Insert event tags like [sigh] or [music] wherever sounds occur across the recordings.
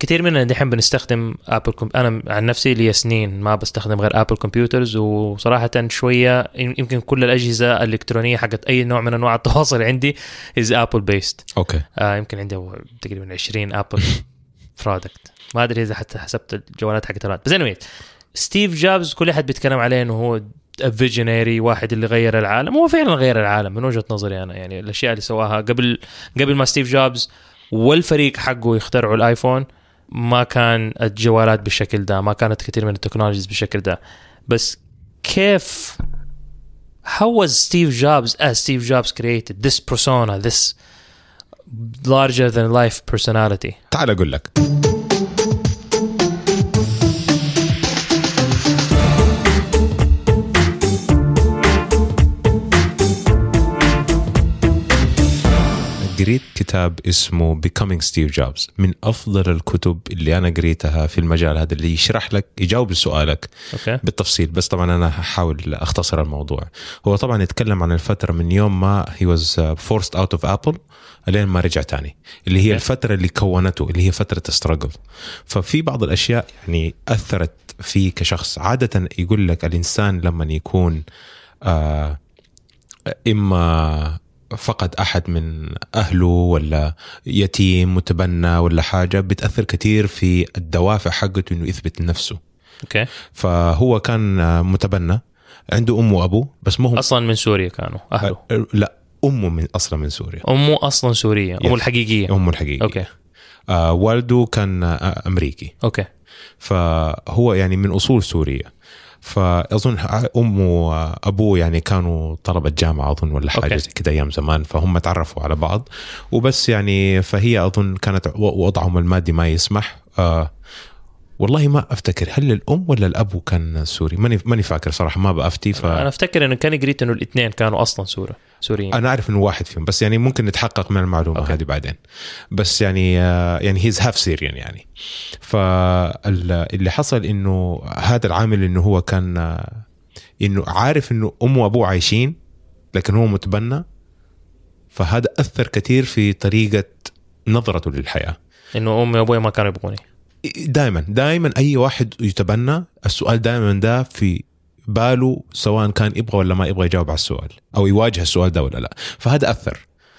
كثير مننا دحين بنستخدم Apple com... أنا عن نفسي لي سنين ما بستخدم غير Apple computers وصراحة شوية يمكن كل الأجهزة الإلكترونية حقت أي نوع من أنواع التواصل عندي is Apple based okay. آه يمكن عندي تقريبا 20 Apple product ما أدري إذا حتى حسبت الجوالات حقت الرات بس anyway ستيف جوبز كل أحد بيتكلم عليه إنه هو visionary واحد اللي غير العالم. هو فعلا غير العالم من وجهة نظري أنا. يعني الأشياء اللي سواها قبل قبل ما ستيف جوبز والفريق حقه يخترعوا الآيفون ما كان الجوالات بالشكل ده ما كانت كثير من التكنولوجيز بالشكل ده بس كيف how was Steve Jobs as Steve Jobs created this persona this larger than life personality تعال أقول لك قريت كتاب اسمه Becoming Steve Jobs. من أفضل الكتب اللي أنا قريتها في المجال هذا اللي يشرح لك يجاوب لسؤالك okay. بالتفصيل. بس طبعا أنا هحاول أختصر الموضوع. هو طبعا يتكلم عن الفترة من يوم ما he was forced out of Apple لين ما رجع تاني اللي هي Okay. الفترة اللي كونته اللي هي فترة struggle ففي بعض الأشياء يعني أثرت فيه كشخص. عادة يقول لك الإنسان لما يكون آه إما فقد أحد من أهله ولا يتيم متبنى ولا حاجة بتأثر كثير في الدوافع حقته إنه يثبت نفسه okay. فهو كان متبنى عنده ام وأبوه بس مو هم. أصلا من سوريا كانوا أهله. آه، لا أمه من أصلا من سوريا. أمه أصلا سورية أمه. الحقيقية. أمه الحقيقية. okay. آه والده كان آه أمريكي. okay. فهو يعني من أصول سوريه فأظن امه وأبوه يعني كانوا طلبة جامعة أظن ولا حاجة. زي كده أيام زمان فهم تعرفوا على بعض وبس يعني فهي أظن كانت وضعهم المادي ما يسمح آه والله ما أفتكر هل الأم ولا الأب كان سوري؟ ماني ماني فاكر صراحة ما بافتي ف أنا أفتكر إنه كان قريت إنه الاثنين كانوا أصلا سوري سوريين. أنا أعرف إنه واحد فيهم بس يعني ممكن نتحقق من المعلومة okay. هذه بعدين. بس يعني آه، يعني he's half Syrian يعني. فاللي حصل إنه هذا العامل إنه هو كان آه، إنه عارف إنه أمه وأبوه عايشين لكن هو متبنى. فهذا أثر كثير في طريقة نظرته للحياة. إنه أمي وأبوي ما كانوا يبغوني. دائما دائما أي واحد يتبنى السؤال دائما ده في باله سواء كان يبغى ولا ما يبغى يجاوب على السؤال أو يواجه السؤال ده ولا لا. فهذا أثر.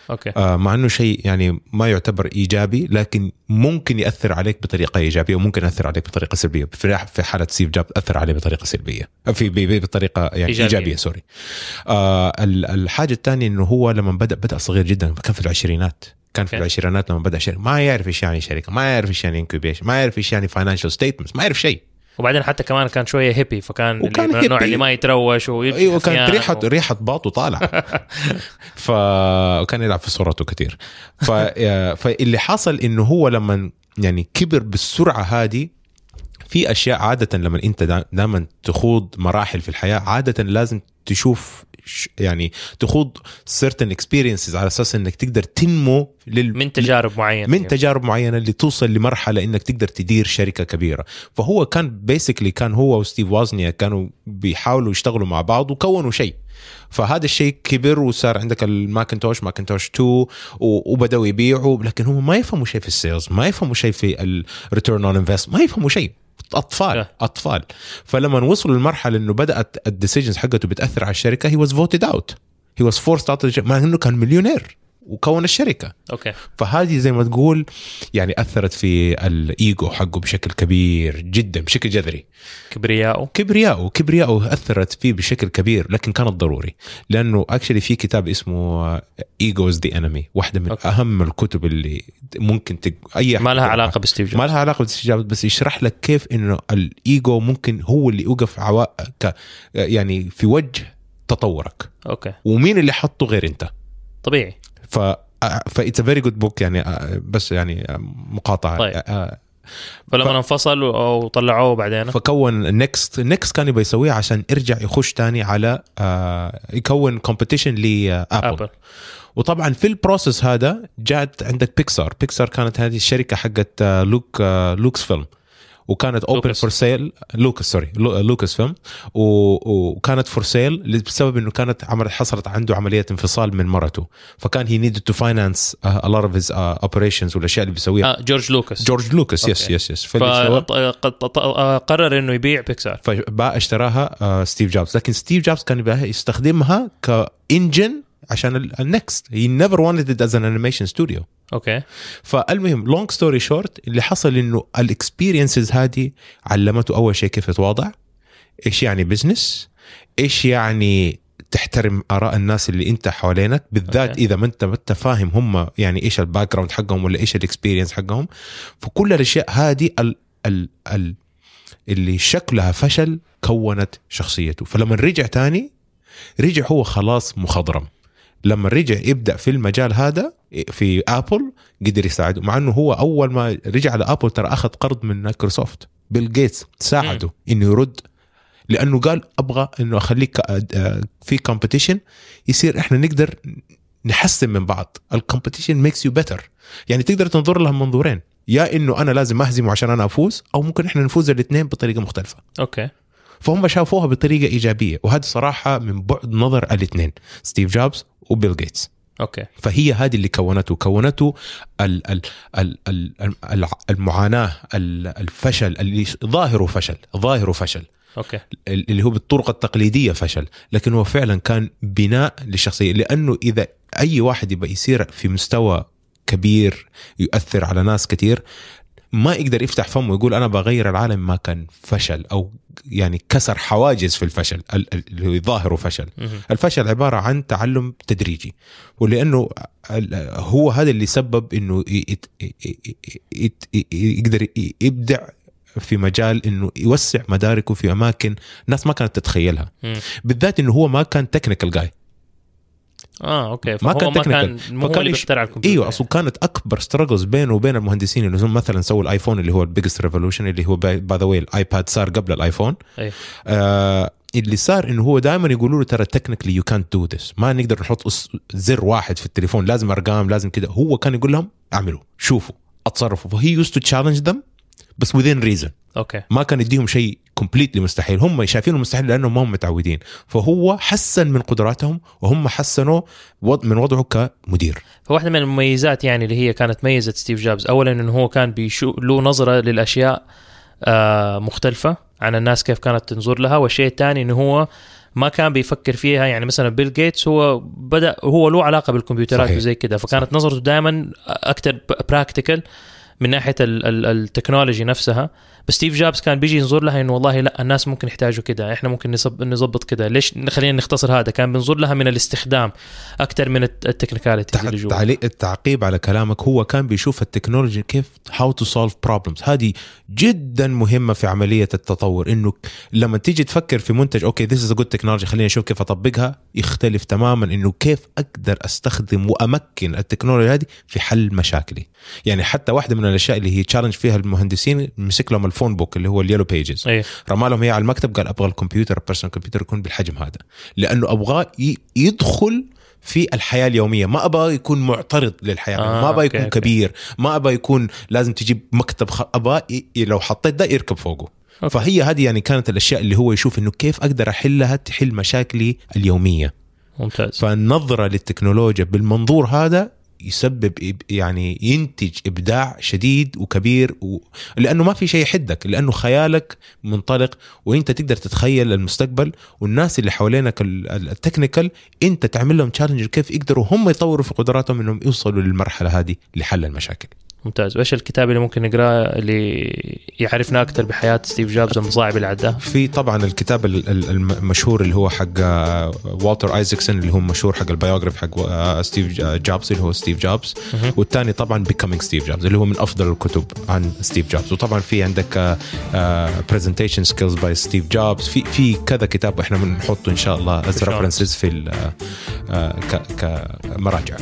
okay. آه، مع إنه شيء يعني ما يعتبر إيجابي لكن ممكن يأثر عليك بطريقة إيجابية وممكن يأثر عليك بطريقة سلبية. في في حالة ستيف جوب أثر عليه بطريقة سلبية. في ب- ب- بطريقة يعني إيجابية. إيجابية, إيجابية sorry آه ال- الحاجة الثانية إنه هو لما بدا بدأ صغير جدا كان في العشرينات. كان في okay. العشرينات لما بدأ شركه ما يعرف إيش يعني شركة ما يعرف إيش يعني incubation ما يعرف إيش يعني financial statements ما يعرف شيء. وبعدين حتى كمان كان شوية hippie فكان وكان اللي من النوع. اللي ما يتروش ويلبس أيوه كانت ريحه و- [laughs] ريحه باط وطالع [laughs] فكان يلعب في صورته كثير ف... [laughs] فاللي حصل إنه هو لما يعني كبر بالسرعة هذه في أشياء عادة لما أنت دائما تخوض مراحل في الحياة عادة لازم تشوف يعني تخوض certain experiences على أساس إنك تقدر تنمو لل... من تجارب معينة. من تجارب معينة اللي توصل لمرحلة إنك تقدر تدير شركة كبيرة. فهو كان basically كان هو وستيف وازنياك كانوا بيحاولوا يشتغلوا مع بعض وكونوا شيء. فهذا الشيء كبر وصار عندك الماكنتوش ماكنتوش 2 و- وبدأوا يبيعوا لكن هم ما يفهموا شيء في ال sales ما يفهموا شيء في ال return on investment ما يفهموا شيء. أطفال. أطفال. فلما وصلوا للمرحله إنه بدأت ال decisions حقته بتأثر على الشركة he was voted out he was forced out مع إنه كان مليونير. وكون الشركة. okay. فهذه زي ما تقول يعني أثرت في الإيجو حقه بشكل كبير جدا بشكل جذري. كبرياءه. كبرياءه كبرياءه أثرت فيه بشكل كبير لكن كانت ضروري. لأنه actually في كتاب اسمه Ego Is the Enemy واحدة من okay. أهم الكتب اللي ممكن تق... أي ما لها. علاقة بستيف جوبز. ما لها علاقة بالاستجابه بس يشرح لك كيف إنه الإيجو ممكن هو اللي يوقف عوا... ك... يعني في وجه تطورك. okay. ومين اللي حطه غير أنت؟ طبيعي. ف ف it's very good book يعني بس يعني مقاطعة. طيب. آه، فلما انفصل وطلعوه بعدين؟ فكون نكست نكست كان يبغى يسويها عشان يرجع يخش تاني على آه، يكون competition لابل ابل وطبعا في ال process هذا جات عندك بيكسار بيكسار كانت هذه الشركة حقت لوك آه، لوكس فيلم وكانت open. for sale لوكاس sorry لو- لوكاس فيلم. وكانت for sale بسبب إنه كانت عملت حصلت عنده عملية انفصال من مرته. فكان he needed to finance a lot of his operations والأشياء اللي بيسويها. آه جورج لوكاس. جورج لوكاس yes. yes yes فقرر إنه يبيع بيكسار فبقى اشتراها آه، ستيف جوبز لكن ستيف جوبز كان يستخدمها ك engine عشان النكست he never wanted it as an animation studio. okay فالمهم long story short اللي حصل إنه ال experiences هذه علمته أول شيء كيف يتواضع إيش يعني business إيش يعني تحترم آراء الناس اللي أنت حوالينك بالذات okay. إذا ما انت ما أنت فاهم هم يعني إيش ال background حقهم ولا إيش ال experience حقهم. فكل الأشياء هذه ال ال ال اللي شكلها فشل كونت شخصيته. فلما رجع تاني رجع هو خلاص مخضرم. لما رجع يبدأ في المجال هذا في ابل قدر يساعده مع إنه هو أول ما رجع لابل ترى أخذ قرض من مايكروسوفت بيل جيتس ساعده إنه يرد لأنه قال أبغى إنه أخليك آه، في competition يصير إحنا نقدر نحسن من بعض. ال competition makes you better يعني تقدر تنظر لها من منظورين. يا إنه أنا لازم اهزمه عشان أنا أفوز أو ممكن إحنا نفوز الاثنين بطريقة مختلفة. okay. فهم شافوها بطريقة إيجابية وهذا صراحة من بعد نظر الاثنين. ستيف جوبز وبيل جيتس. okay. فهي هذه اللي كونته. كونته ال ال ال ال ال المعاناة ال- الفشل اللي ظاهره فشل ظاهره فشل. okay. اللي هو بالطرق التقليدية فشل. لكن هو فعلا كان بناء للشخصية. لأنه إذا أي واحد يبقى يصير في مستوى كبير يؤثر على ناس كثير ما يقدر يفتح فمه ويقول أنا بغير العالم ما كان فشل أو يعني كسر حواجز في الفشل ال- ال- اللي هو ظاهره فشل. الفشل عبارة عن تعلم تدريجي ولأنه هو هذا اللي سبب إنه يقدر يبدع في مجال إنه يوسع مداركه في أماكن ناس ما كانت تتخيلها. بالذات إنه هو ما كان technical جاي آه okay. ما كان ما كان. مو فكان اللي بيخترع الكمبيوتر إيوه أصلا كانت أكبر struggles بينه وبين المهندسين إنه هم مثلا سووا الآيفون اللي هو ال biggest revolution اللي هو by the way الآيباد صار قبل الآيفون. أي. آه اللي صار إنه هو دائما يقولوا له ترى تكنيكلي يو كانت دو ذس ما نقدر نحط زر واحد في التليفون لازم أرقام لازم كده. هو كان يقول لهم اعملوا شوفوا أتصرفوا. ف he used to challenge them بس within reason. okay ما كان يديهم شيء completely مستحيل. هم شايفينه مستحيل لأنهم ما هم متعودين. فهو حسن من قدراتهم وهم حسنوا من وضعه كمدير. فواحدة من المميزات يعني اللي هي كانت ميزة ستيف جوبز اولا إنه هو كان بيشو له نظرة للأشياء آه مختلفة عن الناس كيف كانت تنظر لها. والشيء الثاني إنه هو ما كان بيفكر فيها يعني مثلا بيل جيتس هو بدأ هو له علاقة بالكمبيوترات صحيح. وزي كده فكانت نظرته دائما أكثر practical من ناحية ال- ال- ال technology نفسها بس ستيف جوبز كان بيجي ينظر لها إنه والله لا الناس ممكن يحتاجوا كده إحنا ممكن نظبط كده. ليش خلينا نختصر هذا كان بينظر لها من الاستخدام أكثر من الت- ال technicalities اللي جوا. التعقيب على كلامك هو كان بيشوف ال technology كيف how to solve problems هذه جدا مهمة في عملية التطور إنه لما تيجي تفكر في منتج أوكي this is good technology خليني أشوف كيف أطبقها يختلف تماما إنه كيف أقدر أستخدم وأمكن التكنولوجيا هذه في حل مشاكلي. يعني حتى واحدة من الأشياء اللي هي challenge فيها المهندسين مسك لهم ال phone book اللي هو ال yellow pages إيه رمى لهم إياه على المكتب قال أبغى الكمبيوتر ال personal computer يكون بالحجم هذا لأنه أبغاه يدخل في الحياة اليومية ما أبغى يكون معترض للحياة آه، ما أبغى يكون okay. كبير ما أبغى يكون لازم تجيب مكتب خ... أبغى. لو حطيت ده يركب فوقه okay. فهي هذه يعني كانت الأشياء اللي هو يشوف إنه كيف أقدر أحلها تحل مشاكلي اليومية ممتاز فالنظرة للتكنولوجيا بالمنظور هذا يسبب يعني ينتج إبداع شديد وكبير و... لأنه ما في شيء يحدك لأنه خيالك منطلق وإنت تقدر تتخيل المستقبل والناس اللي حوالينك ال- ال- ال technical إنت تعمل لهم challenge كيف يقدروا هم يطوروا في قدراتهم إنهم يوصلوا للمرحلة هذه لحل المشاكل. ممتاز. وإيش الكتاب اللي ممكن نقرأه اللي يعرفنا أكثر بحياة ستيف جوبز والمصاعب اللي عداها في طبعا الكتاب ال- ال- المشهور اللي هو حق آه، والتر ايزكسون اللي هو مشهور حق ال biography حق آه، ستيف ج- جوبز اللي هو ستيف جوبز. والثاني طبعا Becoming Steve Jobs اللي هو من أفضل الكتب عن ستيف جوبز. وطبعا في عندك presentation skills by Steve Jobs في في كذا كتاب إحنا بنحطه إن شاء الله as. references في آه، كمراجع.